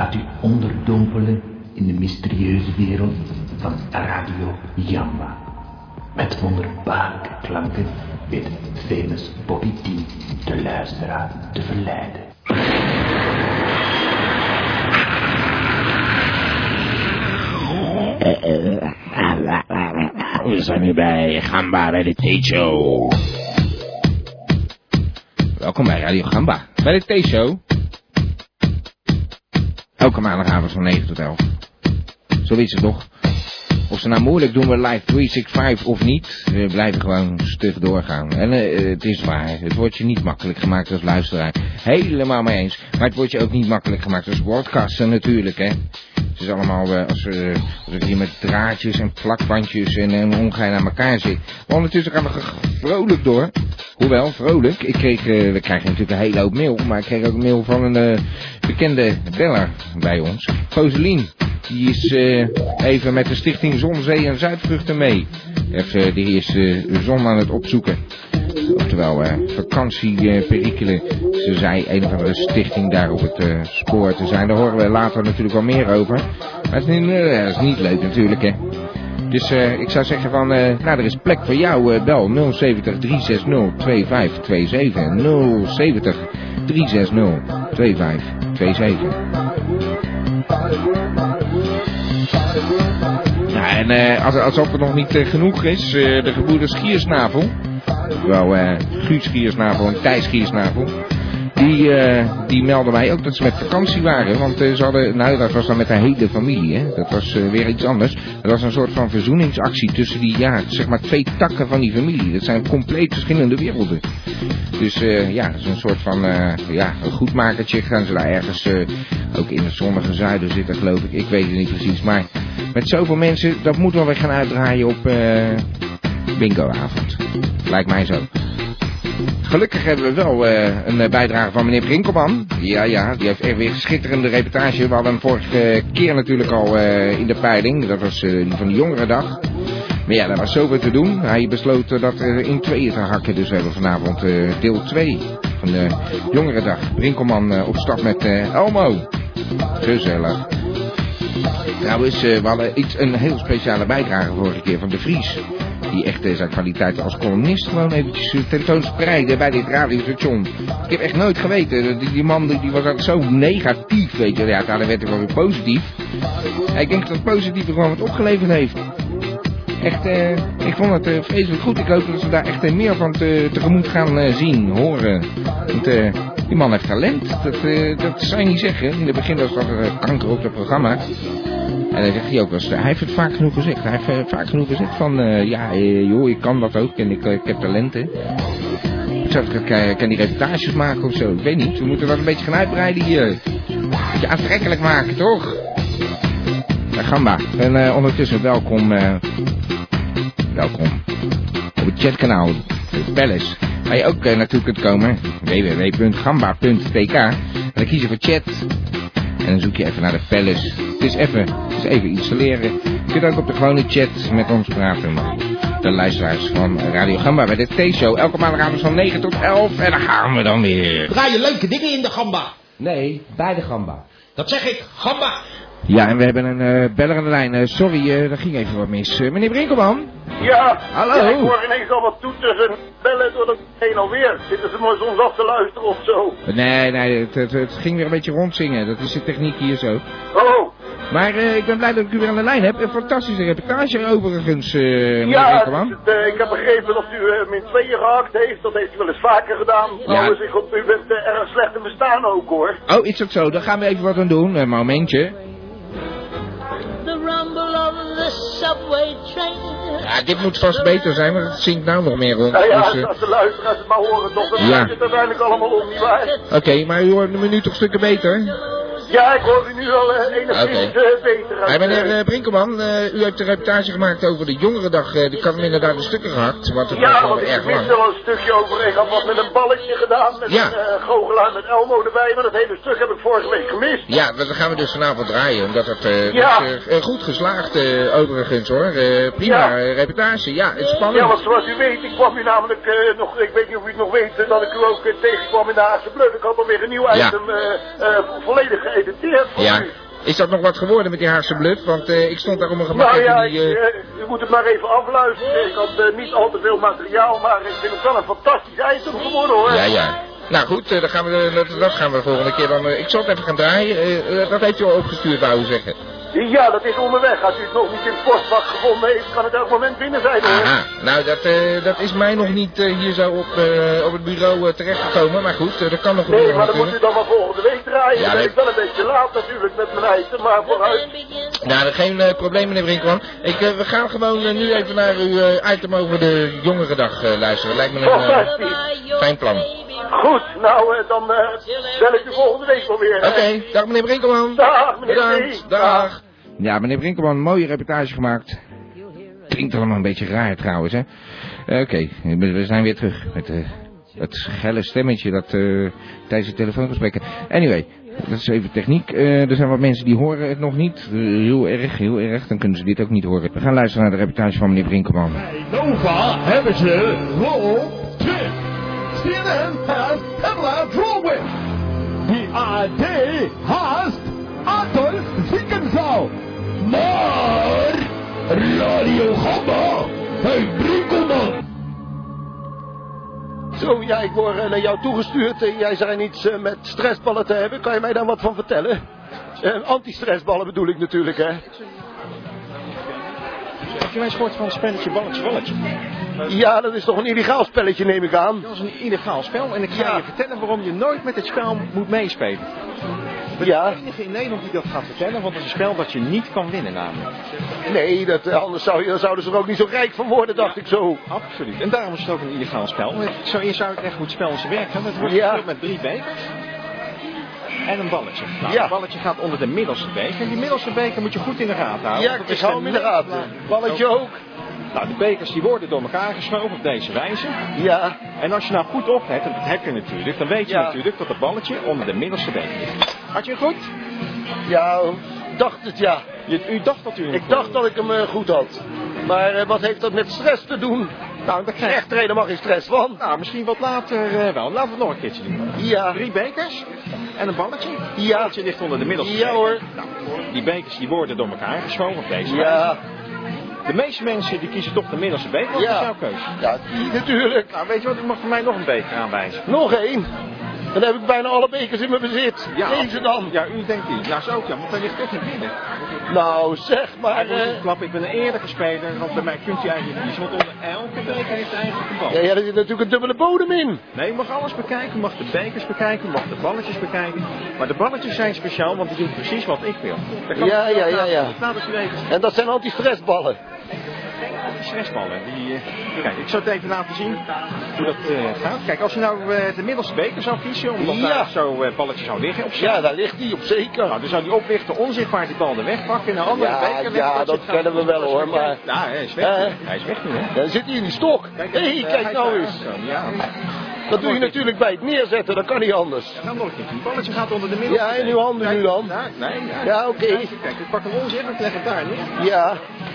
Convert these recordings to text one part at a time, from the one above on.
Laat u onderdompelen in de mysterieuze wereld van Radio Jamba. Met wonderbaarlijke klanken weet famous Bobby T de luisteraar te verleiden. We zijn nu bij Gamba de T-show. Welkom bij Radio Gamba, bij de T-show. Elke maandagavond van 9 tot 11. Zo is het toch? Of ze nou moeilijk doen we live 365 of niet, we blijven gewoon stug doorgaan. En uh, het is waar, het wordt je niet makkelijk gemaakt als luisteraar. Helemaal mee eens. Maar het wordt je ook niet makkelijk gemaakt als broadcaster natuurlijk, hè. Het is allemaal, uh, als, uh, ik hier met draadjes en plakbandjes en, en ongein aan elkaar zit. Maar ondertussen gaan we vrolijk door. Hoewel, vrolijk. Ik kreeg, uh, we krijgen natuurlijk een hele hoop mail, maar ik kreeg ook een mail van een bekende beller bij ons. Foselien. Die is even met de stichting Zonzee en Zuidvruchten mee. Even, die is zon aan het opzoeken. Oftewel, uh, vakantieperikelen. Ze zei een of andere stichting daar op het spoor te zijn. Daar horen we later natuurlijk wel meer over. Maar dat is niet leuk natuurlijk, hè. Dus ik zou zeggen van, nou er is plek voor jou, bel 070 360 2527. 070 360 2527. Ja, en als, alsof het nog niet genoeg is, de gebroeders Schiersnavel, wel Guus Schiersnavel en Thijs Schiersnavel, die, die melden mij ook dat ze met vakantie waren. Want ze hadden, nou dat was dan met de hele familie, hè. dat was weer iets anders. Dat was een soort van verzoeningsactie tussen die, ja, zeg maar twee takken van die familie. Dat zijn compleet verschillende werelden. Dus ja, dat is een soort van, ja, een goedmakertje. Gaan ze daar ergens, ook in het zonnige zuiden zitten geloof ik. Ik weet het niet precies, maar met zoveel mensen, dat moeten we weer gaan uitdraaien op uh, bingoavond. Lijkt mij zo. Gelukkig hebben we wel uh, een bijdrage van meneer Brinkelman. Ja, ja, die heeft echt weer een schitterende reportage. We hadden vorige keer natuurlijk al uh, in de peiling. Dat was die van de jongerendag. Maar ja, daar was zoveel te doen. Hij besloot dat in tweeën te hakken. Dus we hebben vanavond deel 2 van de jongerendag. Brinkelman op stap met Elmo. Gezellig. Trouwens, we hadden iets, een heel speciale bijdrage vorige keer van de Vries. Die echt zijn kwaliteiten als columnist gewoon eventjes tentoonspreiden bij dit radiostation. Ik heb echt nooit geweten. Die, die man die was altijd zo negatief, weet je. Ja, daar werd hij wel weer positief. Ik denk dat het positieve gewoon wat opgeleverd heeft. Echt, uh, ik vond het uh, vreselijk goed. Ik hoop dat ze daar echt meer van te, tegemoet gaan zien, horen. Want die man heeft talent. Dat, dat zou je niet zeggen. In het begin was dat kanker op het programma. En dan zegt hij ook wel hij heeft het vaak genoeg gezegd. Hij heeft vaak genoeg gezegd van, ja, joh, ik kan dat ook en ik, ik heb talenten. Zou ik kan die reportages maken of zo? Ik weet niet. We moeten dat een beetje gaan uitbreiden hier. Een beetje aantrekkelijk maken, toch? Ja, Gamba. En ondertussen welkom, welkom op het chatkanaal, Palace. Waar je ook naartoe kunt komen, www.gamba.tk. En dan kies je voor chat. En dan zoek je even naar de Palace. Het is even, het is even installeren. Je kunt ook op de gewone chat met ons praten. De luisteraars van Radio Gamba bij de T-show. Elke maandagavond van 9 tot 11. En dan gaan we dan weer. Draai je leuke dingen in de Gamba? Nee, bij de Gamba. Dat zeg ik, Gamba. Ja, en we hebben een uh, beller aan de lijn. Uh, sorry, uh, daar ging even wat mis. meneer Brinkelman? Ja. Hallo. Ja, ik hoor ineens al wat toeters en bellen door het heen alweer. Zitten ze maar soms af te luisteren of zo? Nee, nee, het, het, het, ging weer een beetje rondzingen. Dat is de techniek hier zo. Oh. Maar ik ben blij dat ik u weer aan de lijn heb. Een fantastische reportage overigens, meneer ja, Brinkelman. Ja, ik heb begrepen dat u hem in tweeën gehakt heeft. Dat heeft u wel eens vaker gedaan. Ja. Ik hoop, u bent erg slecht te verstaan ook hoor. Oh, is dat zo? Daar gaan we even wat aan doen. Een momentje. Ja, dit moet vast beter zijn, want het zingt nou nog meer rond. Ja, ja, Dus, eh, als de luisteraars het maar horen, toch, dan Ja. het uiteindelijk allemaal om, nietwaar? Oké, maar u hoort me nu toch stukken beter? Ja, ik hoor u nu al eh, enigszins Oké. eh, beter. uit, Hey, meneer eh, Brinkelman, u heeft een reportage gemaakt over de jongerendag. ik had hem inderdaad een gehakt, want het was Ja, wel want ik wist er al een stukje over. Ik had wat met een balletje gedaan, met Ja. een goochelaar met Elmo erbij. Maar dat hele stuk heb ik vorige week gemist. Ja, dat gaan we dus vanavond draaien, omdat het Ja. was, eh, goed geslaagd overigens hoor. Prima Ja. reportage, ja, het is Ja, spannend. want zoals u weet, ik kwam u namelijk nog, ik weet niet of u het nog weet, dat ik u ook tegenkwam in de Haagse Bluff. Ik had alweer een nieuw item volledig geëditeerd voor Ja. u. Is dat nog wat geworden met die Haagse bluff? Want eh, ik stond daar om een gemak Nou ja, die... ik, eh, eh, u moet het maar even afluisteren. Ik had niet al te veel materiaal, maar ik vind het wel een fantastisch item geworden hoor. Ja, ja. Nou goed, dan gaan we, dat, dat gaan we de volgende keer dan... ik zal het even gaan draaien. Dat heeft u al opgestuurd, wou u zeggen. Ja, dat is onderweg. Als u het nog niet in het postvak gevonden heeft, kan het elk moment binnen zijn hoor. Aha, nou dat, eh, dat is mij nog niet eh, hier zo op, eh, op het bureau terechtgekomen. Maar goed, dat kan nog Nee, gebeuren maar dan moet u dan maar volgende week draaien. Ja, dan ben nee. ik wel een beetje laat natuurlijk met mijn item, maar vooruit. Nou, dat geen probleem meneer Brinkman. Ik, we gaan gewoon nu even naar uw item over de jongerendag eh, luisteren. Lijkt me een fijn plan. Goed, nou eh, dan eh, bel ik u volgende week wel weer. Oké, dag meneer Brinkelman. Dag meneer Bedankt, dag. Ja, meneer Brinkelman, een mooie reportage gemaakt. Klinkt allemaal een beetje raar trouwens, hè. Eh, Oké, we we zijn weer terug met eh, het gelle stemmetje dat eh, tijdens het telefoongesprekken. Anyway, dat is even techniek. Eh, er zijn wat mensen die horen het nog niet. Heel erg, heel erg. Dan kunnen ze dit ook niet horen. We gaan luisteren naar de reportage van meneer Brinkelman. Nova hebben ze rol 2. CNN has Pamela Drolwich. Die AD haast Adolf Ziekenzaal. Maar Radio Gamba heeft Brinkelman. Zo, ja, ik word eh, naar jou toegestuurd. en jij zei iets eh, met stressballen te hebben. Kan je mij daar wat van vertellen? Eh, Anti-stressballen bedoel ik natuurlijk, hè? Heb je mij eens gehoord van spelletje balletje balletje? Ja, dat is toch een illegaal spelletje, neem ik aan. Dat is een illegaal spel en ik ga Ja. je vertellen waarom je nooit met het spel moet meespelen. Ik ben Ja. de enige in Nederland die dat gaat vertellen, want het is een spel dat je niet kan winnen namelijk. Nee, dat, eh, anders zou, zouden ze er ook niet zo rijk van worden, dacht ik zo. Absoluut. En daarom is het ook een illegaal spel. Ik zou eerst uitleggen hoe het spel in zijn werk gaat. Het wordt Ja. gespeeld met drie bekers. En een balletje. Nou, Ja. Het balletje gaat onder de middelste beker. En die middelste beker moet je goed in de gaten houden. Ja, ik is hou hem in de gaten. Balletje ook. Nou, de bekers die worden door elkaar geschoven op deze wijze. Ja, En als je nou goed oplet, en dat heb je natuurlijk, dan weet je Ja. natuurlijk dat het balletje onder de middelste beker ligt. Had je het goed? ja, dacht het ja. Je, u dacht dat u hem Ik dacht dat ik hem eh, goed had. Maar eh, wat heeft dat met stress te doen? Nou, dat krijg Echt mag geen stress van. Nou, misschien wat later eh, wel. Laten we het nog een keertje doen. Ja, Drie bekers en een balletje. Het Ja. balletje ligt onder de middelste Ja, beker. hoor. Nou, die bekers die worden door elkaar geschoven op deze ja, wijze. De meeste mensen die kiezen toch de middelste beker, want dat is ja. jouw keuze. Ja, die natuurlijk. Nou, weet je wat, u mag voor mij nog een beker aanwijzen. Nog één. Dan heb ik bijna alle bekers in mijn bezit. Deze dan. Ja, u denkt die. Nou, zo ook ja, want daar ligt toch niet binnen. Nou, zeg maar. Maar eh, klap, ik ben een eerlijke speler, want bij mij kunt u eigenlijk kiezen, want onder elke beker heeft eigenlijk een bal. ja, ja, er zit natuurlijk een dubbele bodem in. Nee, u mag alles bekijken, u mag de bekers bekijken, u mag de balletjes bekijken. Maar de balletjes zijn speciaal, want die doen precies wat ik wil. Ja, ik ja, ja, ja. En dat zijn anti-stressballen. Die stressballen. Die, eh, kijk, ik zal het even laten zien hoe dat eh, gaat. Kijk, als je nou eh, de middelste beker zou kiezen, omdat Ja. daar zo eh balletje zou liggen op. Ja, daar ligt hij op zeker. Nou, dan zou die oplichter onzichtbaar die bal er wegpakken en een andere Ja, beker ja, dat het kennen we wel, hoor, maar- Ja, hij is weg. Hij is weg nu, hè. Dan zit hij in die stok. Hé, Kijk, hey, kijk nou eens. Ja. Dat doe je natuurlijk bij het neerzetten, dat kan niet anders. En dan nog keer. Het balletje gaat onder de middelste Ja, in beker. uw handen nu dan. Ja, nee, ja. Ja, oké. Kijk, Kijk, ik pak hem onzichtbaar, ik leg het daar neer. Ja,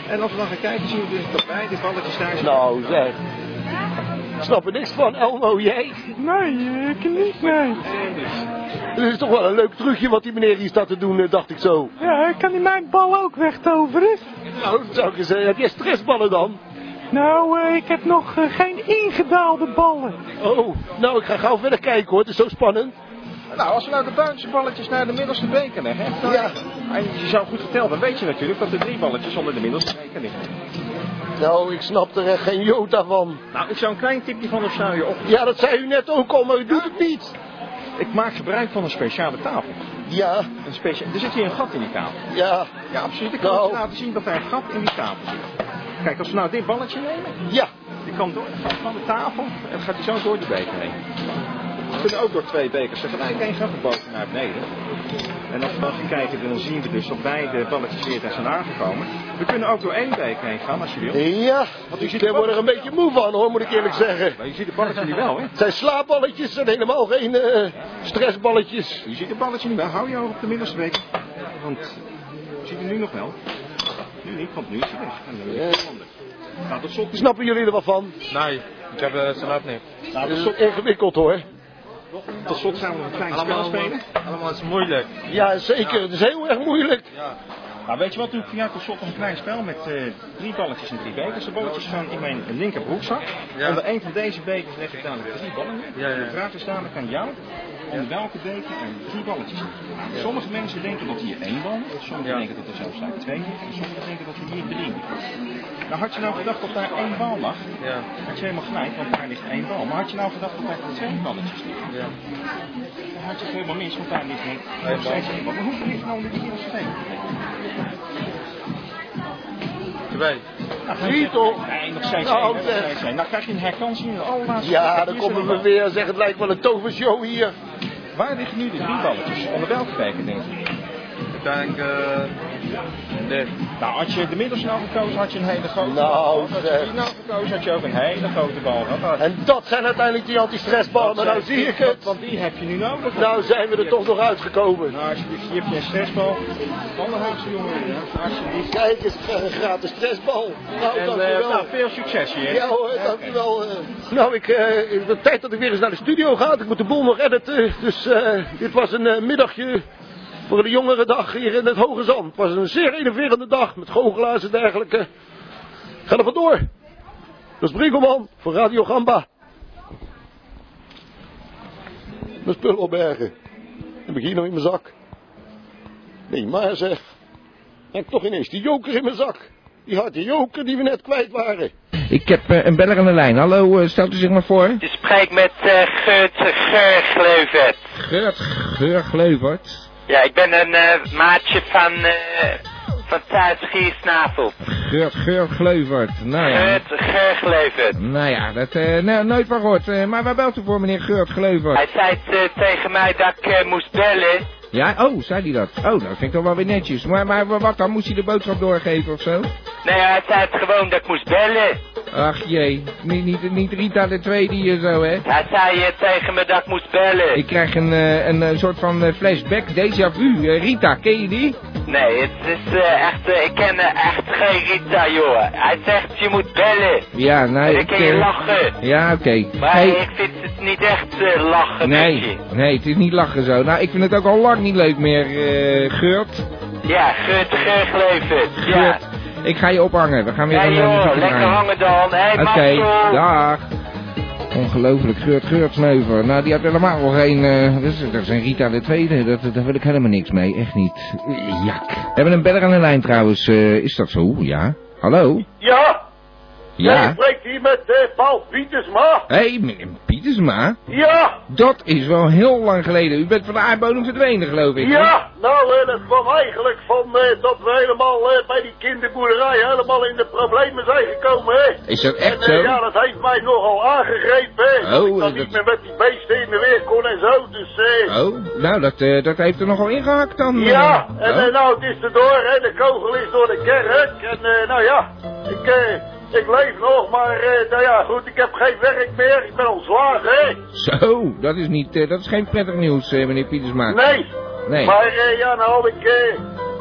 En als we dan gaan kijken, zien we dus dat beide balletjes daar zijn. nou zeg. Ik snap er niks van, Elmo, jij? Nee, ik niet, nee. Het is toch wel een leuk trucje wat die meneer hier staat te doen, eh, dacht ik zo. Ja, kan hij mijn bal ook wegtoveren? Nou, zou ik eens, eh, heb jij stressballen dan? Nou, eh, ik heb nog geen ingedaalde ballen. Oh, nou, ik ga gauw verder kijken hoor, het is zo spannend. Nou, als we nou de buitenste balletjes naar de middelste beker leggen. Ja. En je zou goed geteld, dan weet je natuurlijk dat er drie balletjes onder de middelste beker liggen. Nou, ik snap er echt geen jota van. Nou, ik zou een klein tipje van of zou je op. Ja, dat zei u net ook al, maar u doet het niet. Ik maak gebruik van een speciale tafel. Ja, Een specia er zit hier een gat in die tafel. ja, Ja, absoluut. Ik kan Nou. laten zien dat er een gat in die tafel zit. Kijk, als we nou dit balletje nemen, ja. die kan door het gat van de tafel en gaat hij zo door de beker heen. We kunnen ook door twee bekers tegelijk heen gaan, van boven naar beneden. En als we dan gaan kijken, dan zien we dus dat beide balletjes weer zijn aangekomen. We kunnen ook door één beker heen gaan, als je wil. Ja, Want u ziet ik de word er een beetje moe van hoor, moet ik eerlijk zeggen. Maar je ziet de balletje nu wel, hè? Het zijn slaapballetjes en helemaal geen eh, stressballetjes. Je ziet het balletje nu wel. Hou je oog op de middelste beker. Want je ziet hem nu nog wel. Nu niet, want nu is hij weg. En dan is het. Nou, tot slot Snappen jullie er wat van? Nee, ik heb het zelf niet. Nou, Dat is slot, ingewikkeld hoor. Tot slot gaan we nog een klein spel spelen. allemaal is moeilijk. Ja, zeker. Het is heel erg moeilijk. Nou, weet je wat, doe ik voor jou tot slot nog een klein spel met eh, drie balletjes en drie bekers. De balletjes gaan in mijn linkerbroekzak. Ja. Onder een van deze bekers leg ik dadelijk drie ballen. Ja, ja. De vraag is dadelijk aan jou, onder welke beker er drie balletjes. Sommige mensen denken dat hier één bal sommigen denken dat er zelfs daar twee en sommigen denken dat er hier drie. Nou, had je nou gedacht dat daar één bal lag? Ja, Had je helemaal gelijk, want daar ligt één bal. Maar had je nou gedacht dat daar twee balletjes liggen? ja. Dan had je het helemaal mis, want daar ligt nog steeds één bal. Maar hoeveel ligt nou in de hier nog twee? Drie toch? Nee, nog steeds Nou, zeg. één. Nou krijg je een herkansing in de allerlaatste. Ja, dan komen we weer. Zeg, het lijkt wel een tovershow hier. Waar liggen nu de drie balletjes? Onder welke beker denk je? Ik denk, eh, Nou, had je de middelste nou gekozen, had je een hele grote Nou, bal. gehad. Had je die nou gekozen, had je ook een hele grote bal gehad. En dat zijn uiteindelijk die antistressballen. Maar nou zie ik het. Want die heb je nu nodig. Nou zijn we er toch nog uitgekomen. Nou, alsjeblieft, hier heb je een stressbal van de hoogste jongen. Alsjeblieft. Kijk eens, een gratis stressbal. Nou, En dankjewel. nou, veel succes hier. Ja hoor, dankjewel. eh. Nou, ik, het wordt tijd dat ik weer eens naar de studio ga. Ik moet de boel nog editen. Dus dit was een middagje voor de jongere dag hier in het Hoge Zand. Het was een zeer enerverende dag met goochelaars en dergelijke. Ga er vandoor. Dat is Briegelman voor Radio Gamba. Mijn spullen opbergen. Heb ik hier nog in mijn zak? Nee, maar zeg. Heb ik toch ineens die joker in mijn zak. Die harde joker die we net kwijt waren. Ik heb eh, een beller aan de lijn. Hallo, eh, stelt u zich maar voor. Je spreekt met uh, Geurt Geurgleuvert. Geurt Geurgleuvert. Ja, ik ben een eh, maatje van, eh van thuis Giersnavel. Geurt Geurgleuvert. Nou ja. Geurt Geurgleuvert. Nou ja, dat eh nou, nooit van gehoord. Eh, maar waar belt u voor, meneer Geurt Gleuvert? Hij zei tegen mij dat ik moest bellen. Ja, oh, zei hij dat? Oh, dat vind ik toch wel weer netjes. Maar, maar wat dan? Moest hij de boodschap doorgeven of zo? Nee, hij zei het gewoon dat ik moest bellen. Ach jee, niet, niet, niet Rita de Tweede hier zo, hè? Hij zei eh, tegen me dat ik moest bellen. Ik krijg een, eh, een, eh, soort van eh, flashback, déjà vu. Eh, Rita, ken je die? Nee, het is echt, ik ken echt geen Rita, joh. Hij zegt je moet bellen. Ja, En nou, ik... kun je lachen. Ja, oké. Maar Hey, ik vind het niet echt lachen nee, je. nee, het is niet lachen zo. Nou, ik vind het ook al lang niet leuk meer, eh Geurt. Ja, Geurt Geurgleuvert. Ja. Geurt, ik ga je ophangen. We gaan weer Ja een eh, joh, lekker hangen dan. Oké, Marcel. dag. Ongelooflijk, Geurt Geurtsneuver. Nou, die had helemaal geen... eh, dat, is, dat is een Rita de Tweede, dat, daar wil ik helemaal niks mee, echt niet. Jak. We hebben een beller aan de lijn trouwens, is dat zo? Ja. Hallo? Ja, Ja. spreekt hier met eh, Paul Pietersma. Hé, hey, meneer Pietersma. Ja, Dat is wel heel lang geleden. U bent van de aardbodem verdwenen, geloof ik. ja, nou eh, dat kwam eigenlijk van eh, dat we helemaal bij die kinderboerderij helemaal in de problemen zijn gekomen, hè. Is dat echt en, zo? ja, dat heeft mij nogal aangegrepen, hè. Oh, dat ik dan dat- niet meer met die beesten in de weer kon en zo, dus. Oh, nou, dat, dat heeft er nogal ingehakt dan. Ja, en Oh. nou, het is erdoor, hè. De kogel is door de kerk. En nou ja, ik, ik leef nog, maar eh, nou ja, goed, ik heb geen werk meer. Ik ben ontslagen, hè. Zo, dat is niet, eh, dat is geen prettig nieuws, eh, meneer Pietersma. Nee. Nee. Maar ja, nou had ik,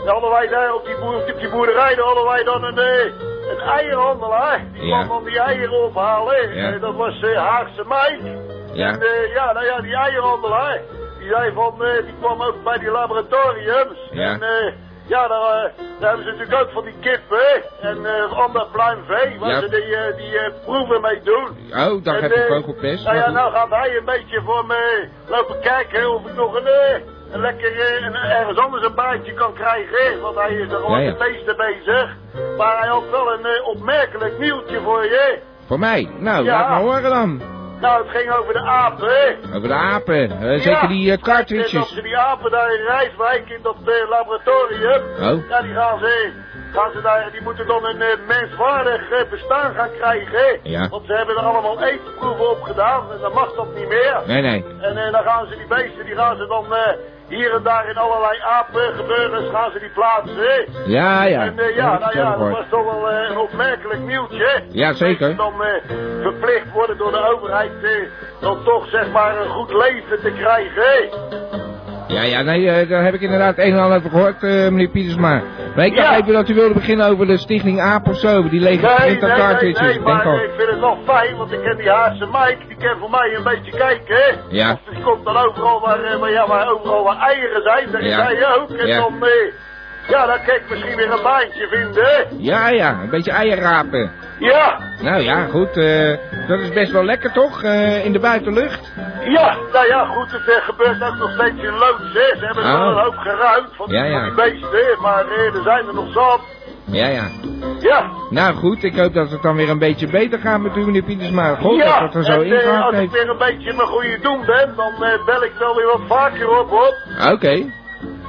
dan hadden wij daar op die, boer, op die boerderij, dan hadden wij dan een, een eierhandelaar. Die Ja. kwam dan die eieren ophalen. Ja. Dat was Haagse meid. Ja. En ja, nou ja, die eierhandelaar, die zei van, die kwam ook bij die laboratoriums. Ja. En ja, daar, eh, daar hebben ze natuurlijk ook van die kippen en eh ander pluimvee, waar Ja. ze die, eh, die proeven mee doen. Oh, daar heb je vogelpest. Nou ja, nou gaat hij een beetje voor me lopen kijken of ik nog een, een lekker een, ergens anders een baantje kan krijgen. Want hij is er gewoon Ja, ja. het meeste bezig. Maar hij had wel een opmerkelijk nieuwtje voor je. Voor mij? Nou, laat maar horen dan. Nou, het ging over de apen, hè? Over de apen. eh, zeker Ja. die dat cartridges. ze die apen daar in Rijswijk, in dat eh, laboratorium... Oh. Ja, die gaan ze... Gaan ze daar, die moeten dan een eh, menswaardig eh, bestaan gaan krijgen? Ja. Want ze hebben er allemaal eetproeven op gedaan en dan mag dat niet meer. Nee, nee. En eh, dan gaan ze die beesten, die gaan ze dan hier en daar in allerlei apengebeurens gaan ze die plaatsen? Ja, ja. En ja, nou ja, dat was toch wel een opmerkelijk nieuwtje. Ja, zeker. Dat je dan verplicht worden door de overheid dan toch zeg maar een goed leven te krijgen? Ja, ja, nee, eh, daar heb ik inderdaad een en ander over gehoord, eh, meneer Pietersma. Maar ik dacht Ja. even dat u wilde beginnen over de stichting AAP of zo, die lege Nee, nee, printer nee, cartridges. nee, ik denk maar al. ik vind het wel fijn, want ik ken die Haarse Mike, die kan voor mij een beetje kijken, hè? Ja. Of die komt dan overal waar, eh, waar, ja, waar overal waar eieren zijn, dat Ja. is hij ook. En Ja. dan, ja, dan kan ik misschien weer een baantje vinden? Ja, ja, een beetje eierrapen. Ja, Nou ja, goed, eh, dat is best wel lekker toch, eh, in de buitenlucht? ja, nou ja, goed, het gebeurt ook nog steeds in loods, hè? Ze hebben Oh. wel een hoop geruimd van, Ja, ja. die beesten, maar eh, er zijn er nog zat. Ja, ja. Ja, Nou goed, ik hoop dat het dan weer een beetje beter gaat met u, meneer Pietersma. God, ja, dat het er zo en eh, ingehaald als ik weer een beetje mijn goede doen ben, dan bel ik wel weer wat vaker op, op. Oké.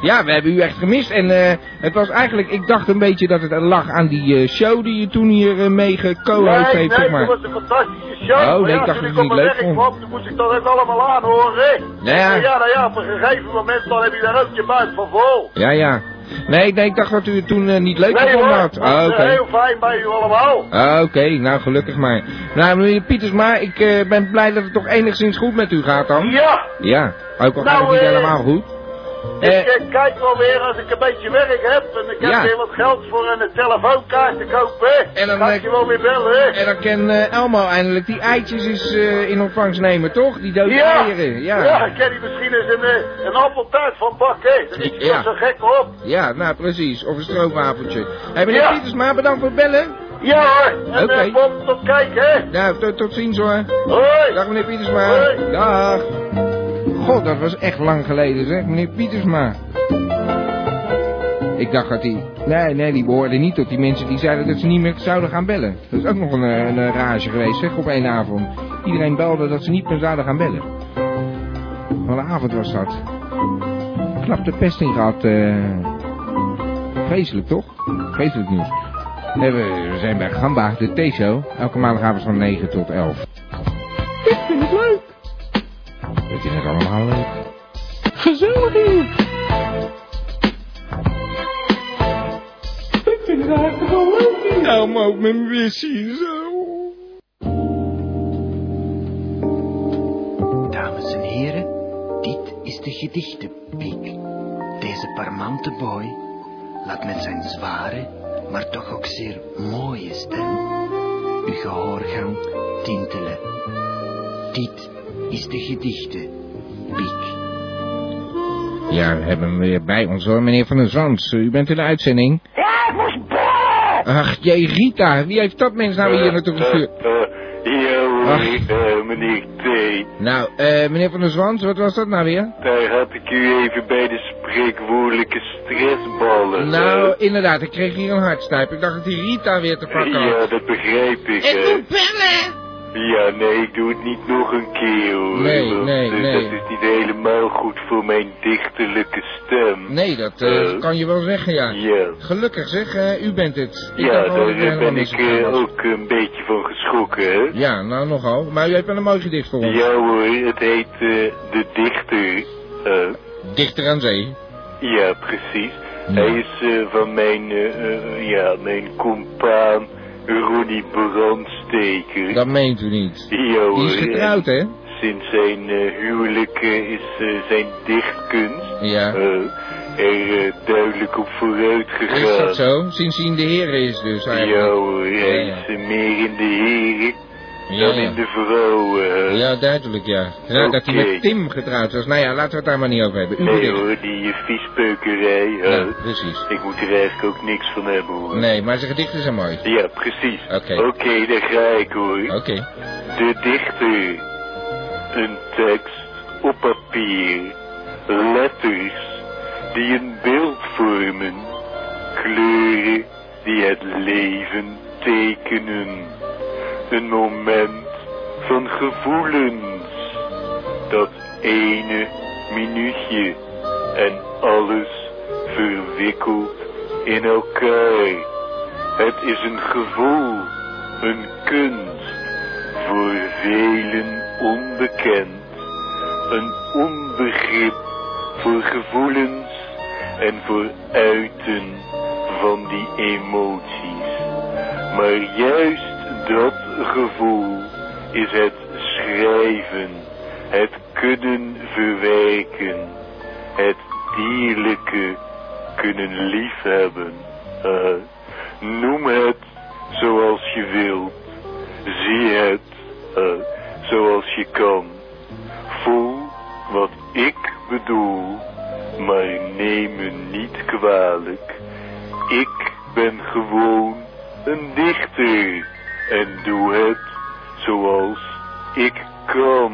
Ja, we hebben u echt gemist. En eh, het was eigenlijk, ik dacht een beetje dat het lag aan die eh, show die je toen hier uh, mee geco-host Nee, heeft, nee, zeg maar. dat was een fantastische show. Oh, maar nee, ja, ik dacht dat ik op het mijn werk vond. kwam, toen moest ik dat ook allemaal aanhoren. Ja, ja. Nou ja, op een gegeven moment dan heb je daar ook je buik van vol. Ja, ja. Nee, nee, ik dacht dat u het toen eh, niet leuk nee gevonden had. dat Ah, eh, heel fijn bij u allemaal. Ah, Oké, nou gelukkig maar. Nou, meneer Pietersma, ik eh, ben blij dat het toch enigszins goed met u gaat dan. Ja, Ja, ook al Nou, gaat het niet eh, helemaal goed. Ik Eh, eh, kijk wel weer als ik een beetje werk heb en ik heb Ja. weer wat geld voor een telefoonkaart te kopen. En dan, kan eh, ik je wel weer bellen. en dan kan eh, Elmo eindelijk die eitjes eens eh, in ontvangst nemen, toch? Die dode Ja, eieren. ja, Ja. ik ken die misschien eens een, eh, een appeltaart van bakken. Daar is Ja. zo gek op. Ja, nou precies. Of een stroopwafeltje. Hé, meneer Ja. Pietersma, bedankt voor het bellen. Ja hoor, en Oké. eh, Bob, tot kijken hè. Nou, tot, tot ziens hoor. Hoi. Dag meneer Pietersma. Hoi. Dag. God, dat was echt lang geleden zeg, meneer Pietersma. Ik dacht dat hij... Nee, nee, die behoorde niet tot die mensen die zeiden dat ze niet meer zouden gaan bellen. Dat is ook nog een, eh, een, eh, rage geweest, zeg, op één avond. Iedereen belde dat ze niet meer zouden gaan bellen. Wat een avond was dat. Knap de pest in gehad. eh. Vreselijk, toch? Vreselijk nieuws. Nee, we zijn bij Gamba, de T-show. Elke maandagavond van 9 tot 11. Ik vind het leuk. We vinden het allemaal leuk. Gezellig hier. Ik vind het eigenlijk wel leuk. Nou, maar ook mijn wissie zo. Dames en heren, dit is de gedichtenpiek. Deze parmante boy laat met zijn zware, maar toch ook zeer mooie stem uw gehoorgang tintelen. Dit is de gedichtenpiek. Ja, we hebben hem weer bij ons hoor, meneer Van der Zand. U bent in de uitzending. Ja, ik moest bellen! Ach, jee, Rita, wie heeft dat mens nou hier naartoe gestuurd? ja hoor, Ach. eh, meneer T. Nou, eh, meneer Van der Zwans, wat was dat nou weer? Daar had ik u even bij de spreekwoordelijke stressballen. Nou, inderdaad, ik kreeg hier een hartstuip. Ik dacht dat die Rita weer te eh. pakken had. Ja, dat begrijp ik. Ik hè. moet bellen! Ja, nee, ik doe het niet nog een keer hoor. Nee, nee, nee. Dat is niet helemaal goed voor mijn dichterlijke stem. Nee, dat eh, kan je wel zeggen, ja. Gelukkig zeg, u bent het. Ik Ja, daar ben ik eh, ook een beetje van geschrokken, hè? Ja, nou nogal. Maar u heeft wel een mooi gedicht voor ons. Ja hoor, het heet eh, De Dichter. Dichter aan zee. Ja, precies. Ja. Hij is van mijn, ja, mijn compaan Ronnie Brandsteker. Dat meent u niet. Hoor. Die is getrouwd, hè? Sinds zijn eh, huwelijk eh, is eh, zijn dichtkunst Ja. er duidelijk op vooruit gegaan. Is dat zo? Sinds hij in de heren is dus eigenlijk. hoor, hij Ja, is meer in de heren Ja, dan in de vrouwen. hè. Ja, duidelijk, ja. ja Dat hij met Tim getrouwd was. Nou ja, laten we het daar maar niet over hebben. U Nee hoor, die uh, viespeukerij. Ja, precies. Ik moet er eigenlijk ook niks van hebben hoor. Nee, maar zijn gedichten zijn mooi. Ja, precies. Oké. Oké, daar ga ik hoor. Oké. De dichter. Een tekst op papier. Letters die een beeld vormen. Kleuren die het leven tekenen. Een moment van gevoelens. Dat ene minuutje en alles verwikkeld in elkaar. Het is een gevoel, een kunst, voor velen onbekend. Een onbegrip voor gevoelens en voor uiten van die emoties. Maar juist dat gevoel is het schrijven, het kunnen verwerken, het dierlijke kunnen liefhebben. Eh, noem het zoals je wilt, zie het eh, zoals je kan. Voel wat ik bedoel, maar neem me niet kwalijk. Ik ben gewoon een dichter en doe het zoals ik kan.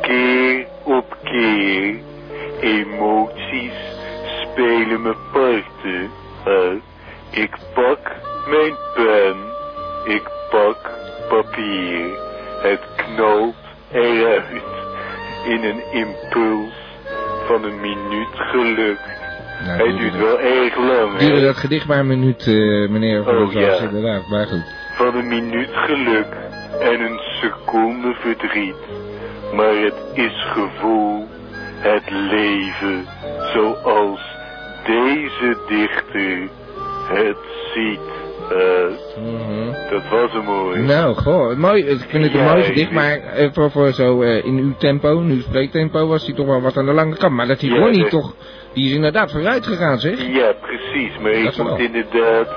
Keer op keer, emoties spelen me parten uit. Ik pak mijn pen, ik pak papier. Het knalt eruit in een impuls van een minuut geluk. Nou, Hij duurt wel erg lang? Duurde dat gedicht maar een minuut, eh, meneer Van Oh, ja. inderdaad, maar goed. Van een minuut geluk en een seconde verdriet. Maar het is gevoel, het leven, zoals deze dichter het ziet. Eh, dat was hem mooi. Nou, goh, mooi. Ik vind het een Ja, mooi gedicht, maar eh, voor, voor zo eh, in uw tempo, in uw spreektempo, was hij toch wel wat aan de lange kant. Maar dat die Ja, Ronnie dat- toch, die is inderdaad vooruit gegaan, zeg. Ja, precies. Maar Dat ik moet inderdaad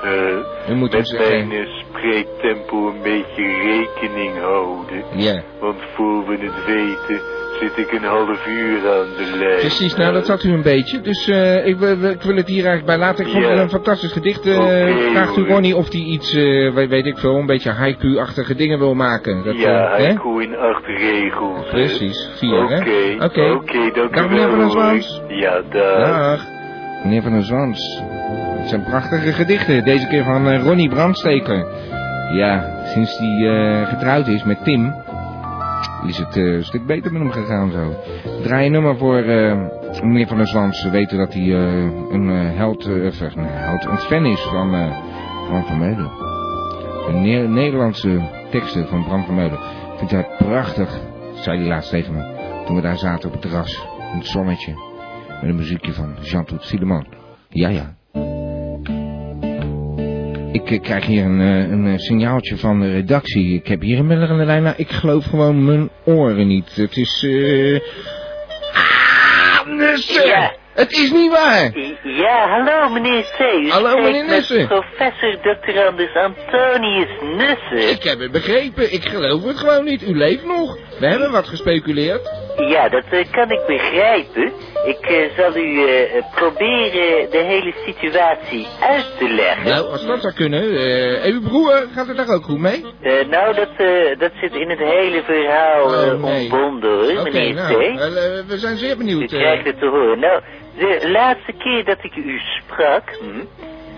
U moet hem met mijn eh, spreektempo een beetje rekening houden. Ja. Want voor we het weten zit ik een half uur aan de lijn. Precies, nou dat zat u een beetje. Dus eh, ik, wil- ik wil het hier eigenlijk bij laten. Ik vond Ja. het een fantastisch gedicht. Oké, vraagt u. Ronnie of hij iets, weet, ik veel, een beetje haiku-achtige dingen wil maken. Dat, ja, eh, hè? haiku in acht regels. Precies, vier, hè? Oké, Oké. oké, dank u meneer wel. Van der. Zwans. Ja, dag. Dag. Meneer Van der Zwans. Het zijn prachtige gedichten. Deze keer van eh, Ronnie Brandsteker. Ja, sinds hij getrouwd is met Tim, is het eh, een stuk beter met hem gegaan zo. Draai een nummer voor eh, meneer Van der Zwans. We weten dat hij eh, een eh, held, eh, of, een held, een fan is van eh Bram van Meulen. De Ne- Nederlandse teksten van Bram van Meulen. Vindt hij prachtig, zei hij laatst tegen me. Toen we daar zaten op het terras, in het zonnetje. Met een muziekje van Jean-Tout Sileman. Ja, ja. Ik eh, krijg hier een, eh, een eh, signaaltje van de redactie. Ik heb hier een beller aan de lijn. Nou, ik geloof gewoon mijn oren niet. Het is... eh Ah, Nussen! Ja. Het is niet waar! Ja, hallo meneer. U Hallo, meneer Nussen. Professor doctorandus Antonius Nussen. Ik heb het begrepen. Ik geloof het gewoon niet. U leeft nog. We hebben wat gespeculeerd. Ja, dat eh, kan ik begrijpen. Ik eh, zal u eh, proberen de hele situatie uit te leggen. Nou, als dat zou kunnen. en uw broer, gaat het daar ook goed mee? Nou, dat, dat zit in het hele verhaal Oh, nee. ontbonden hoor, meneer nou, we zijn zeer U benieuwd. eh. krijgt het te horen. Nou, de laatste keer dat ik u sprak, hm,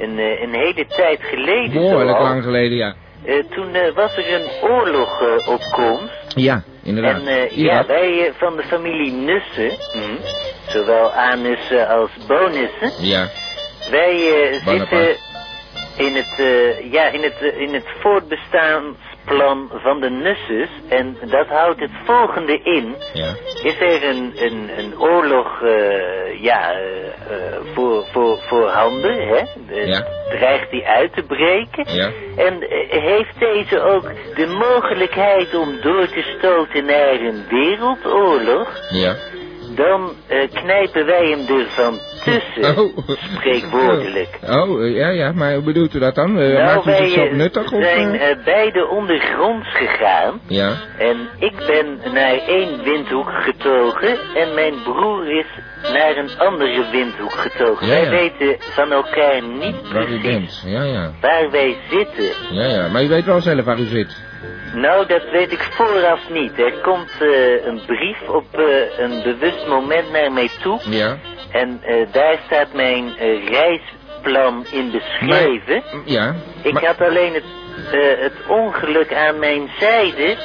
een, een hele tijd geleden Behoorlijk lang geleden, ja. toen was er een oorlog op komst. Ja, inderdaad. En eh, ja, wij eh, van de familie Nussen, hm, zowel anussen als bonussen, Ja. wij eh, zitten in het, ja, in het, in het voortbestaansplan van de Nusses. En dat houdt het volgende in. Ja. Is er een, een, een oorlog eh, ja, eh, eh, voor, voor, voor handen, hè? Ja. Dreigt die uit te breken? Ja. En heeft deze ook de mogelijkheid om door te stoten naar een wereldoorlog? Ja. Dan knijpen wij hem ervan tussen, Oh. spreekwoordelijk. Oh, eh, ja, ja, maar hoe bedoelt u dat dan? Eh, nou, maakt u zichzelf nuttig of... zijn eh? eh, beide ondergronds gegaan. Ja. En ik ben naar één windhoek getogen en mijn broer is naar een andere windhoek getogen. Ja, Wij ja. weten van elkaar niet Waar u precies bent. Ja, ja. waar wij zitten. Ja, ja. Maar u weet wel zelf waar u zit. Nou, dat weet ik vooraf niet. Er komt een brief op een bewust moment naar mij toe. Ja. En eh, daar staat mijn eh, reisplan in beschreven. Ja. Ik maar- had alleen het, eh, het ongeluk aan mijn zijde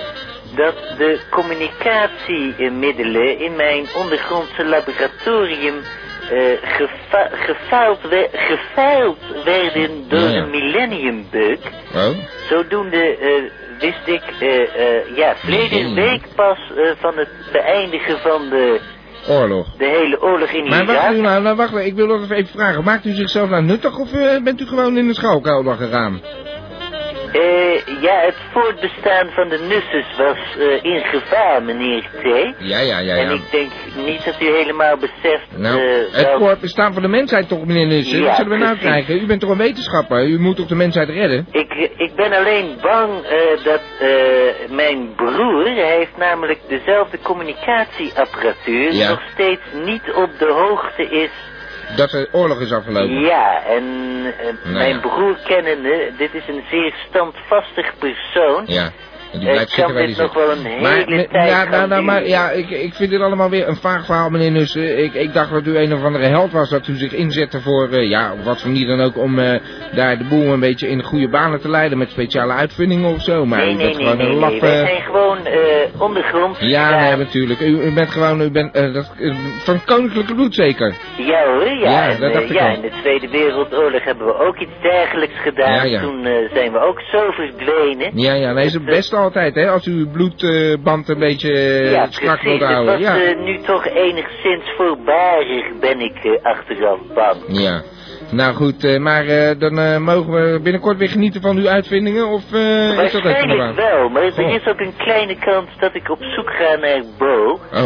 dat de communicatiemiddelen in mijn ondergrondse laboratorium gefa gefeild, we- gefeild werden door Ja, ja. een millennium bug. Oh? Zodoende eh, wist ik, eh, eh, ja, verleden week pas van het beëindigen van de, Oorlog. de hele oorlog in Maar wacht Irak. u nou, nou wacht, ik wil nog even vragen. Maakt u zichzelf nou nuttig of eh, bent u gewoon in de schouwkelder gegaan? Eh, ja, het voortbestaan van de Nusses was eh, in gevaar, meneer T. Ja, ja, ja, En ik denk niet dat u helemaal beseft Nou, eh, het voortbestaan van de mensheid toch, meneer Nussen? Ja, Wat zullen we nou precies. krijgen? U bent toch een wetenschapper? U moet toch de mensheid redden? Ik, ik ben alleen bang dat eh, mijn broer, hij heeft namelijk dezelfde communicatieapparatuur, Ja. nog steeds niet op de hoogte is. Dat de oorlog is afgelopen. Ja, en eh, mijn ja. broer kennende, dit is een zeer standvastig persoon. Ja. En die blijft kan zitten waar die zit. wel een hele maar, tijd ja, nou, nou, maar, ja, ik, ik vind dit allemaal weer een vaag verhaal, meneer Nussen. Ik, ik dacht dat u een of andere held was, dat u zich inzette voor, eh, ja, wat voor manier dan ook, om eh, daar de boel een beetje in de goede banen te leiden met speciale uitvindingen of zo. Maar nee, u nee, bent nee, gewoon nee, een nee. Wij eh, zijn gewoon eh ondergronds. ja, nee, natuurlijk. U, u bent gewoon, u bent dat, van koninklijke bloed zeker. Ja hoor, ja. Ja, en, dat dacht ik ja al. in de Tweede Wereldoorlog hebben we ook iets dergelijks gedaan. Ja, ja. Toen zijn we ook zo verdwenen. Ja, ja, nee, het beste altijd, hè, als u uw bloedband een beetje eh, ja, strak wilt Het houden. was Ja. eh, nu toch enigszins voorbarig, ben ik eh, achteraf bang. Ja. Nou goed, maar dan mogen we binnenkort weer genieten van uw uitvindingen, of eh, is dat even wel, maar er Goh. is ook een kleine kans dat ik op zoek ga naar Bo. Oh,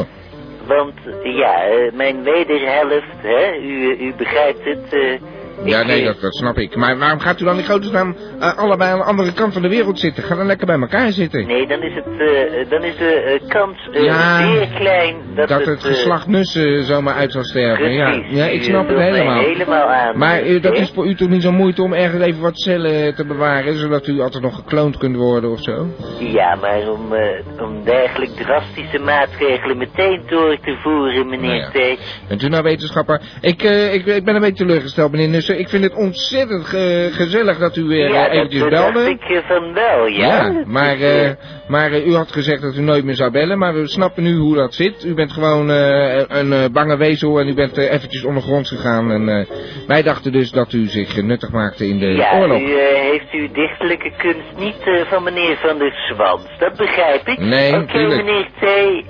Want ja, mijn wederhelft, hè, u, u begrijpt het. Ja, nee, dat, dat snap ik. Maar waarom gaat u dan in grote eh, allebei aan de andere kant van de wereld zitten? Ga dan lekker bij elkaar zitten. Nee, dan is, het, eh, dan is de eh, kans Ja, zeer klein dat, dat het... het geslacht Nussen zomaar uit zal sterven. Ja, Precies, ja, ik snap het helemaal. helemaal aan, Maar dat is voor u toch niet zo moeite om ergens even wat cellen te bewaren, zodat u altijd nog gekloond kunt worden of zo? Ja, maar om, om dergelijke drastische maatregelen meteen door te voeren, meneer Nou ja. T. Bent u nou wetenschapper? Ik, ik, ik ben een beetje teleurgesteld, meneer Nussen. Ik vind het ontzettend ge- gezellig dat u weer ja, eh, eventjes dat belde. ik eh, van wel, ja. maar, eh, maar eh, u had gezegd dat u nooit meer zou bellen, maar we snappen nu hoe dat zit. U bent gewoon een bange wezel en u bent eventjes ondergronds gegaan. En wij dachten dus dat u zich nuttig maakte in de Ja, oorlog. u eh, heeft uw dichtelijke kunst niet van meneer Van der Zwans, dat begrijp ik. Nee, Oké, tuurlijk. meneer T,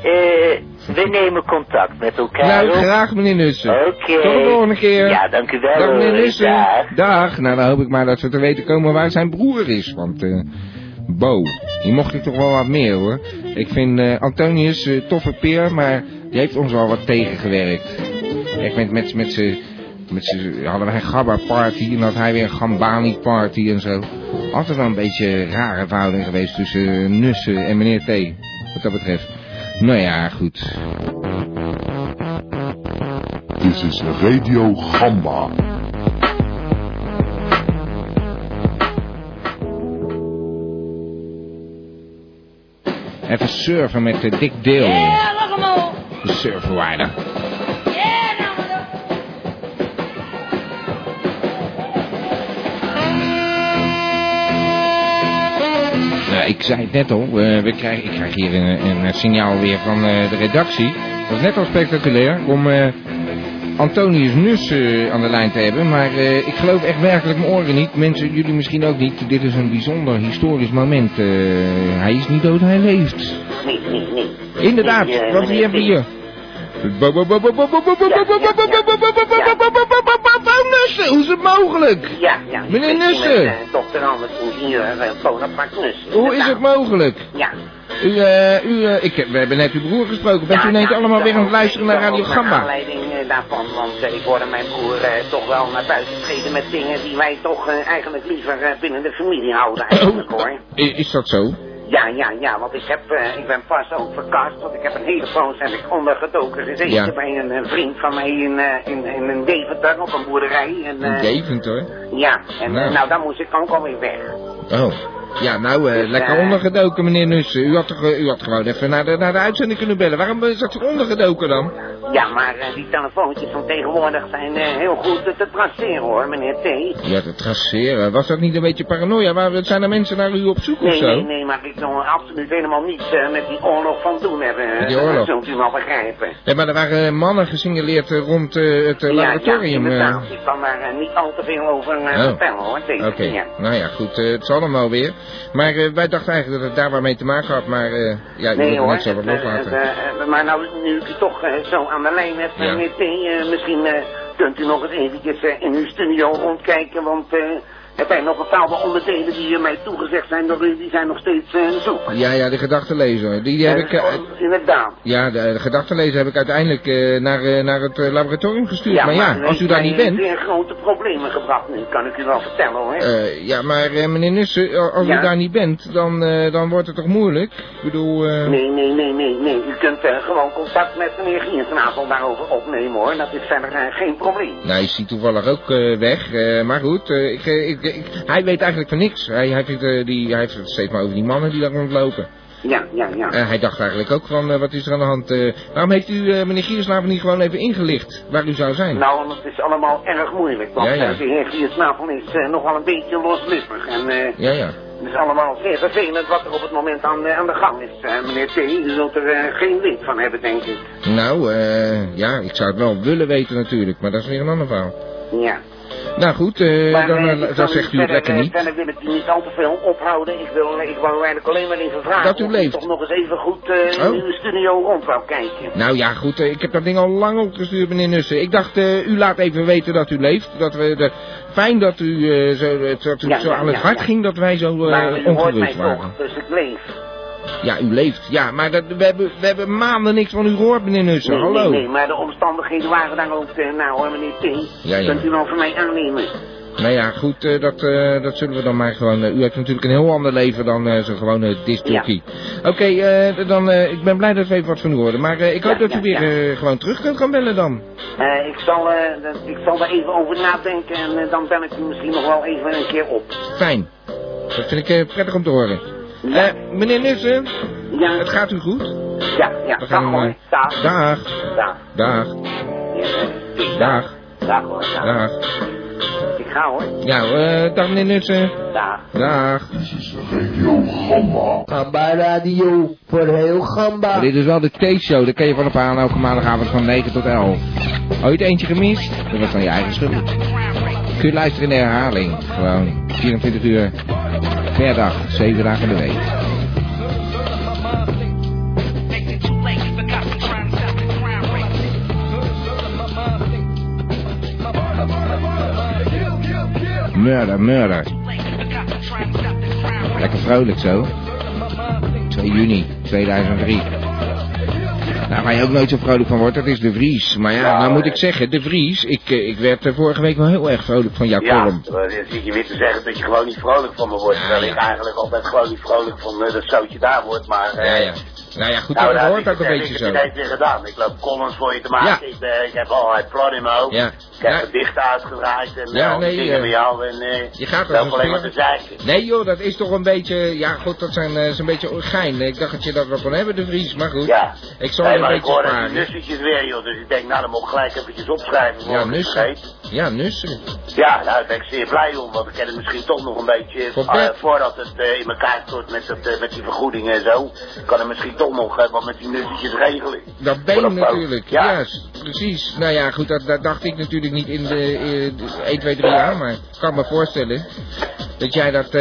eh, we nemen contact met elkaar Nou, graag meneer Nussen. Oké. Tot de volgende keer. Ja, dank u wel. Dag meneer. Nussen. Dag. Dag. Nou, dan hoop ik maar dat we te weten komen waar zijn broer is. Want, eh, Bo, die mocht ik toch wel wat meer hoor. Ik vind eh, Antonius eh, toffe peer, maar die heeft ons wel wat tegengewerkt. Ik met, met, met z'n... Met z'n hadden wij een Gabba party en had hij weer een Gambani party en zo. Altijd wel een beetje rare verhouding geweest tussen Nussen en meneer T. Wat dat betreft. Nou ja, goed. Dit is Radio Gamba. Even surfen met de Dick Dale. Ja, lach hem op. De surfwaarder. Ik zei het net al, eh, we krijgen, ik krijg hier een, een signaal weer van eh, de redactie. Dat is net al spectaculair om eh, Antonius Nus eh, aan de lijn te hebben. Maar eh, ik geloof echt werkelijk mijn oren niet. Mensen, jullie misschien ook niet. Dit is een bijzonder historisch moment. Eh, hij is niet dood, hij leeft. Nee, nee, nee. Inderdaad, Nee, eh, want wie meneer hebben we hier? Nussen, hoe is het mogelijk? Ja, ja. Meneer Nussen. met, eh, dokter Anders, ingenieur, uh, Bonaparte Nussen. Hoe is het mogelijk? Ja. U, eh, u, eh, ik heb, we hebben net uw broer gesproken. Bent u ineens allemaal weer aan het luisteren naar Radio Naar Gamba? aanleiding eh, daarvan, want eh, ik hoorde mijn broer eh, toch wel naar buiten treden met dingen die wij toch eh, eigenlijk liever eh, binnen de familie houden eigenlijk hoor. Is dat zo? Ja, ja, ja, want ik heb, eh, ik ben pas ook verkast, want ik heb een hele poos heb ik ondergedoken gezeten Ja. bij een, eh, vriend van mij in, eh, in, in een Deventer op een boerderij. En, In Deventer? Ja, en Nou. nou. nou, dan moest ik ook alweer weg. Oh. Ja, nou, eh, Dus, lekker eh, ondergedoken, meneer Nussen. U had, toch, eh, u had gewoon even naar de, naar de uitzending kunnen bellen. Waarom is dat ondergedoken dan? Ja, maar eh, die telefoontjes van tegenwoordig zijn heel goed te traceren hoor, meneer T. Ja, te traceren. Was dat niet een beetje paranoia? Waar, zijn er mensen naar u op zoek of Nee, zo? nee, nee, maar ik wil absoluut helemaal niets met die oorlog van doen hebben. Met die oorlog? zult u wel begrijpen. Ja, maar er waren mannen gesignaleerd rond het laboratorium. Ja, ja. Ik kan daar niet al te veel over Oh. vertellen hoor, Oké, dingen. nou ja, goed, het zal allemaal weer. Maar eh, wij dachten eigenlijk dat het daar waar mee te maken had, maar eh, ja, u Nee wilde hoor, niet zo wat eh, loslaten. maar nou, nu ik u toch zo aan de lijn heb, Ja. misschien kunt u nog eens eventjes in uw studio rondkijken, want eh, er zijn nog bepaalde onderdelen die mij toegezegd zijn u, die zijn nog steeds eh, zoek. Ja, ja, de gedachtenlezer. Die, die heb Eh, ik... eh, inderdaad. ja, de, de gedachtenlezer heb ik uiteindelijk naar, naar het laboratorium gestuurd. maar ja, u als u daar niet bent... zeer grote problemen gebracht nu, kan ik u wel vertellen hoor. ja, maar meneer Nussen, als Ja. u daar niet bent, dan, dan wordt het toch moeilijk? Ik bedoel... Nee, nee, nee, nee, nee. U kunt gewoon contact met meneer Giersnavel daarover opnemen hoor. Dat is verder geen probleem. Nou, is hij toevallig ook weg. maar goed, ik, ik, ik- hij weet eigenlijk van niks. Hij, hij, vindt, eh, die, hij heeft het steeds maar over die mannen die daar rondlopen. Ja, ja, ja. En hij dacht eigenlijk ook van, eh, wat is er aan de hand? eh, waarom heeft u eh, meneer Giersnavel niet gewoon even ingelicht waar u zou zijn? Nou, want het is allemaal erg moeilijk. Want Ja, ja. eh, de heer Giersnavel is eh, nogal een beetje loslippig. En eh, Ja, ja. het is allemaal zeer vervelend wat er op het moment aan, eh, aan de gang is. eh, meneer T, u zult er eh, geen wind van hebben, denk ik. Nou, eh, ja, ik zou het wel willen weten natuurlijk, maar dat is weer een ander verhaal. Ja. Nou goed, Maar, dan, eh, eh, dan zegt u het lekker niet. Verder wil ik u niet al te veel ophouden. Ik, wil, ik wou eigenlijk alleen maar even vragen Dat u leeft. toch nog eens even goed Oh. in uw studio rond wou kijken. Nou ja, goed, ik heb dat ding al lang opgestuurd, meneer Nussen. Ik dacht, u laat even weten dat u leeft. Dat we de... Fijn dat u, zo, dat u Ja, zo ja, aan het ja, hart ging dat wij zo maar u hoort mij ongerust waren. toch, dus ik leef. Ja, u leeft. Ja, maar dat, we, hebben, we hebben maanden niks van u gehoord, meneer Nussen. Nee, Hallo. nee, nee, maar de omstandigheden waren daar ook, eh, nou hoor, meneer T. Ja, ja. Kunt u wel van mij aannemen. Nou ja, goed, eh, dat, eh, dat zullen we dan maar gewoon... u heeft natuurlijk een heel ander leven dan zo'n gewone discjockey. Oké, dan, ik ben blij dat we even wat van u horen. Maar ik hoop Ja, dat u weer gewoon terug kunt gaan bellen dan. Ik, zal, ik zal er even over nadenken en dan bel ik u misschien nog wel even een keer op. Fijn. Dat vind ik prettig om te horen. Eh, meneer Nussen, Ja. het gaat u goed? Ja, ja, We dag gaan, hoor. eh, Dag. Dag. Dag. Dag. Ja, Dag. Dag hoor. Dag. Dag. Ik ga hoor. Ja, eh, dag meneer Nussen. Dag. Dag. Radio Gamba. Gamba Radio voor heel Gamba. Maar dit is wel de T-show, dat kan je vanaf aan elke maandagavond van 9 tot 11. Ooit eentje gemist? Dat was dan je eigen schuld. Kun je luisteren in de herhaling. Gewoon 24 uur per dag, 7 dagen in de week. Murder, murder. Lekker vrolijk zo. 2 juni 2003. Nou, waar je ook nooit zo vrolijk van wordt, dat is De Vries. Maar ja, nou moet ik zeggen, De Vries, ik, eh, ik werd eh, vorige week wel heel erg vrolijk van jouw Ja, column. dan zit je weer te zeggen dat je gewoon niet vrolijk van me wordt. Terwijl ik eigenlijk altijd gewoon niet vrolijk van eh, dat zoutje daar wordt. Maar eh, Ja, ja. Nou ja, goed, nou, dat hoort ik ook een beetje ik zo. heb het weer gedaan. Ik loop columns voor je te maken. Ja. Ik, ben- ik heb allerlei plannen in mijn hoofd. Ja. Ik heb gedichten uitgedraaid en Ja, al nee, dingen eh, bij jou. En eh Je gaat er alleen een maar te zeiken. Nee joh, dat is toch een beetje, ja goed, dat zijn eh, zo'n beetje gein. Ik dacht dat je dat wel kon hebben, De Vries, maar goed. Ja. Ik zal maar ik hoor die nussetjes weer, joh. Dus ik denk, nou, dan moet ik gelijk eventjes opschrijven. Ja, nussen. Ja, nussen. Ja, nou, daar ben ik zeer blij om, want ik ken het misschien toch nog een beetje, eh, voordat het eh, in elkaar stort met, dat, eh, met die vergoedingen en zo, kan er misschien toch nog wat met die nussetjes regelen. Dat dat poot. natuurlijk, Ja. precies. Nou ja, goed, dat, dat dacht ik natuurlijk niet in de, eh, de 1, 2, 3 jaar, maar ik kan me voorstellen dat jij dat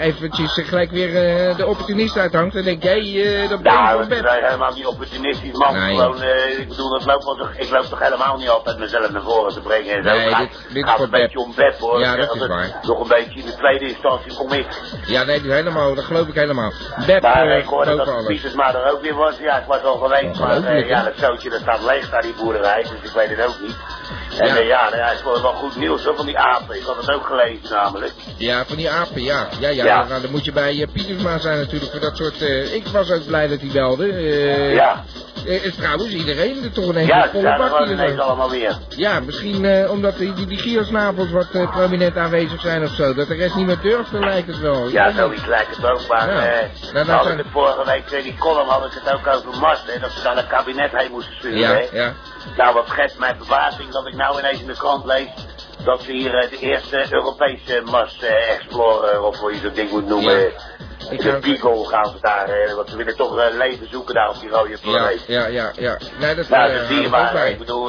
eventjes gelijk weer de opportunist uithangt en denk jij, dat been Nou, van bed. ben helemaal niet opportunistisch, man. Nee. Gewoon, eh, ik bedoel, dat loopt wel toch, ik loop toch helemaal niet altijd mezelf naar voren te brengen en zo. Nee, Het gaat, dit- dit gaat voor een beetje om Beb, hoor. Ja, dat is waar. Nog een beetje in de tweede instantie kom ik. Ja, nee, helemaal, dat geloof ik helemaal. Beb, Maar eh, ik hoorde dat. Pieters maar er ook weer was. Ja, ik was al geweest, maar eh, ja, dat zootje dat staat leeg daar, die boerderij, dus ik weet het ook niet. En Ja. ja, ja, nou, ja ik vond het wel goed nieuws hoor, van die apen. Ik had het ook gelezen namelijk. Ja, van die apen, ja. Ja, ja, Ja. Nou, dan moet je bij eh, Pietersma zijn natuurlijk voor dat soort... eh, ik was ook blij dat hij belde. eh, Ja. eh, is trouwens iedereen er toch ineens Ja, een volle er bak ineens allemaal weer. Ja, misschien eh, omdat die, die, die giersnavels wat eh, prominent aanwezig zijn of zo. Dat de rest niet meer durft, dan lijkt het wel. Ja, zoiets lijkt het ook, maar Ja. eh Nou, nou, dat zijn- het vorige week, in die column had ik het ook over mast, hè, dat ze naar het kabinet heen moesten sturen. Ja, hè. ja. Nou, wat schetst mijn verbazing dat ik nou ineens in de krant lees dat ze hier eh, de eerste Europese Mars eh, Explorer, of hoe je dat ding moet noemen, Ja. eh, de Beagle gaan ze daar, eh, want ze willen toch leven zoeken daar op die rode planeet. ja, ja, ja. Nee, dat, Nou, dat zie je ik maar. Ik bedoel,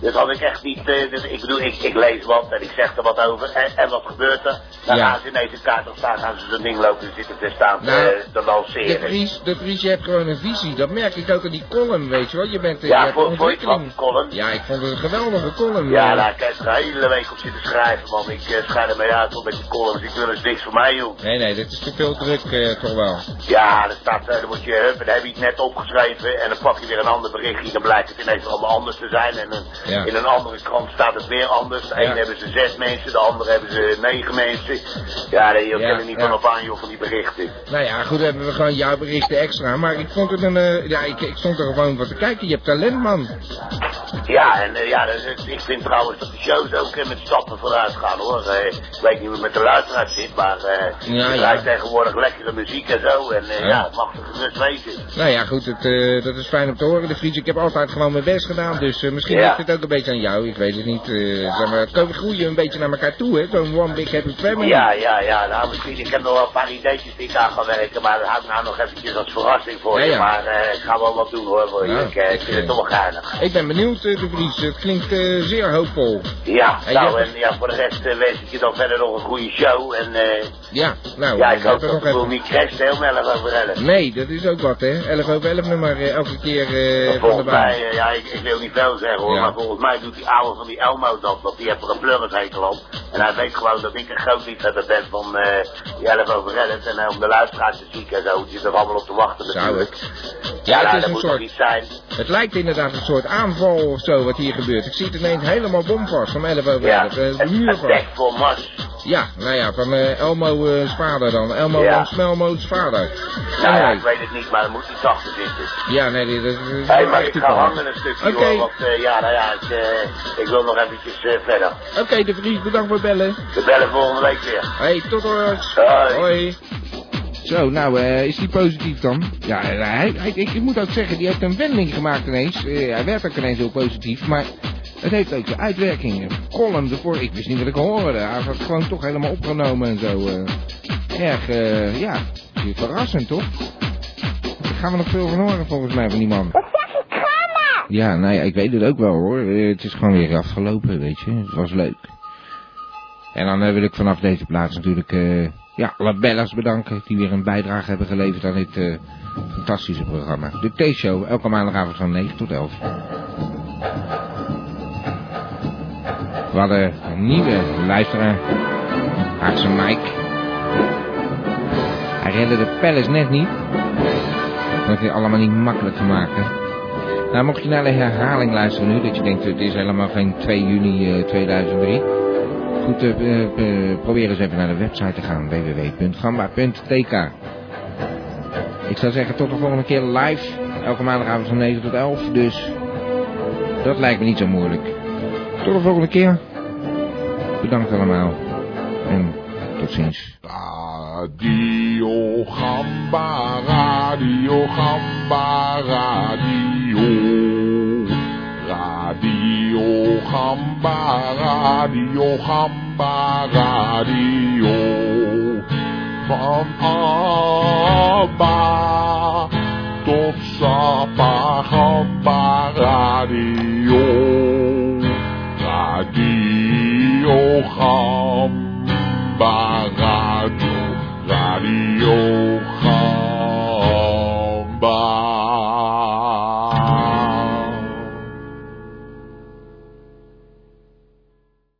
dat had ik echt niet. dat- ik bedoel, ik, ik lees wat en ik zeg er wat over. En, en wat gebeurt er? Dan Ja. gaan ze ineens een kaart op staan, gaan ze zo'n ding lopen zitten te staan te, Nou, te De lanceren. Vries, de Vries, je hebt gewoon een visie. Dat merk ik ook aan die column, weet je wel. Je bent Ja, je voor- voor je column? Ja, ik vond het een geweldige column. Ja, eh. nou, ik heb er een hele week op zitten schrijven, man. Ik uh, schrijf ermee uit op met die columns. Ik wil eens niks voor mij, joh. Nee, nee, dit is te veel druk, eh, toch wel. Ja, er staat, eh, dan moet je, hup, en dan heb je het net opgeschreven en dan pak je weer een ander berichtje. Dan blijkt het ineens allemaal anders te zijn. En een- Ja. in een andere krant staat het weer anders. De Ja. een hebben ze zes mensen, de andere hebben ze negen mensen. Ja, je Ja, kan er niet van op aan, joh, van die berichten. Nou ja, goed, dan hebben we gewoon jouw berichten extra. Maar ik vond het een... ja, ik, ik stond er gewoon voor te kijken. Je hebt talent, man. Ja, en ja, dat is- ik vind trouwens dat de shows ook met stappen vooruit gaan, hoor. Eh, ik weet niet hoe het met de luisteraars zit, maar eh Ja, tegenwoordig lekkere muziek en zo. En eh, Ja. ja, het mag er gerust weten. Nou ja, goed, het, dat is fijn om te horen, de Vries. Ik heb altijd gewoon mijn best gedaan, dus misschien ligt het ook een beetje aan jou. Ik weet het niet. zeg maar, het groeien een beetje naar elkaar toe, hè. Zo'n one big happy family. Ja, ja, ja, nou misschien, ik heb nog wel een paar ideetjes die ik aan ga werken, maar dat hou ik nou nog eventjes als verrassing voor Ja, je. Maar ik ga wel wat doen hoor, voor je. Nou, ik, vind het toch wel geinig. Ik ben benieuwd, de Vries. Het klinkt zeer hoopvol. Ja, En nou en ja, voor de rest eh, wens ik je dan verder nog een goede show. En eh, Ja, nou, ja, ik hoop dat wel even- niet crasht, hè, om 11 over 11. Nee, dat is ook wat, hè. 11 over 11 nummer eh, elke keer van de baan. mij, ja, ik, ik wil niet veel zeggen hoor, Ja. maar volgens mij doet die oude van die Elmo dat, want die heeft er een pleurishekel op. En hij weet gewoon dat ik een groot liefhebber ben van die 11 over 11 en om de luisteraars te zieken en zo, die zit er allemaal op te wachten Zou natuurlijk. Ja, Ja, nou, is dat een moet soort... niet zijn. Het lijkt inderdaad een soort aanval of zo wat hier gebeurt. Ik zie het ineens helemaal bomvast om 11 over Ja, 11. eh, het, muur vast. Mars. Ja, nou ja, van eh, Elmo's vader dan. Elmo Ja. Smelmo's vader. Nou ja, ik weet het niet, maar er moet iets achter zitten. Ja, nee, dit is, Hé, wel maar ik ga hangen een stukje Oké. hoor, want eh, ja, nou ja, ik, eh, ik wil nog eventjes eh, verder. Oké, de Vries, bedankt voor het bellen. We bellen volgende week weer. Hey, tot hoors. Hoi. Hoi. Zo, nou, eh, is die positief dan? Ja, hij, ik, ik moet ook zeggen, die heeft een wending gemaakt ineens. Eh, hij werd ook ineens heel positief, maar het heeft ook de uitwerking. Een column ervoor, ik wist niet wat ik hoorde. Hij had gewoon toch helemaal opgenomen en zo. eh. erg, eh, ja, verrassend toch? Daar gaan we nog veel van horen volgens mij van die man. Wat zeg ik? Ga maar! Ja, nou ja, ik weet het ook wel hoor. Het is gewoon weer afgelopen, weet je. Het was leuk. En dan wil ik vanaf deze plaats natuurlijk eh, ja, alle bellers bedanken die weer een bijdrage hebben geleverd aan dit eh, fantastische programma. De T-show, elke maandagavond van 9 tot 11. We hadden een nieuwe luisteraar, Haakse Mike. Hij redde de palace net niet. Dat hij allemaal niet makkelijk gemaakt. Nou, mocht je naar de herhaling luisteren nu, dat je denkt het is helemaal geen 2 juni eh, 2003. Goed, eh, eh, eh, probeer eens even naar de website te gaan, www.gamba.tk. Ik zou zeggen tot de volgende keer live, elke maandagavond van 9 tot 11, dus dat lijkt me niet zo moeilijk. Tot de volgende keer. Bedankt allemaal en tot ziens. Radio Gamba, Radio Gamba. Radio Gamba, Radio Gamba, Radio. Van Abba tot Sapa Radio. Radio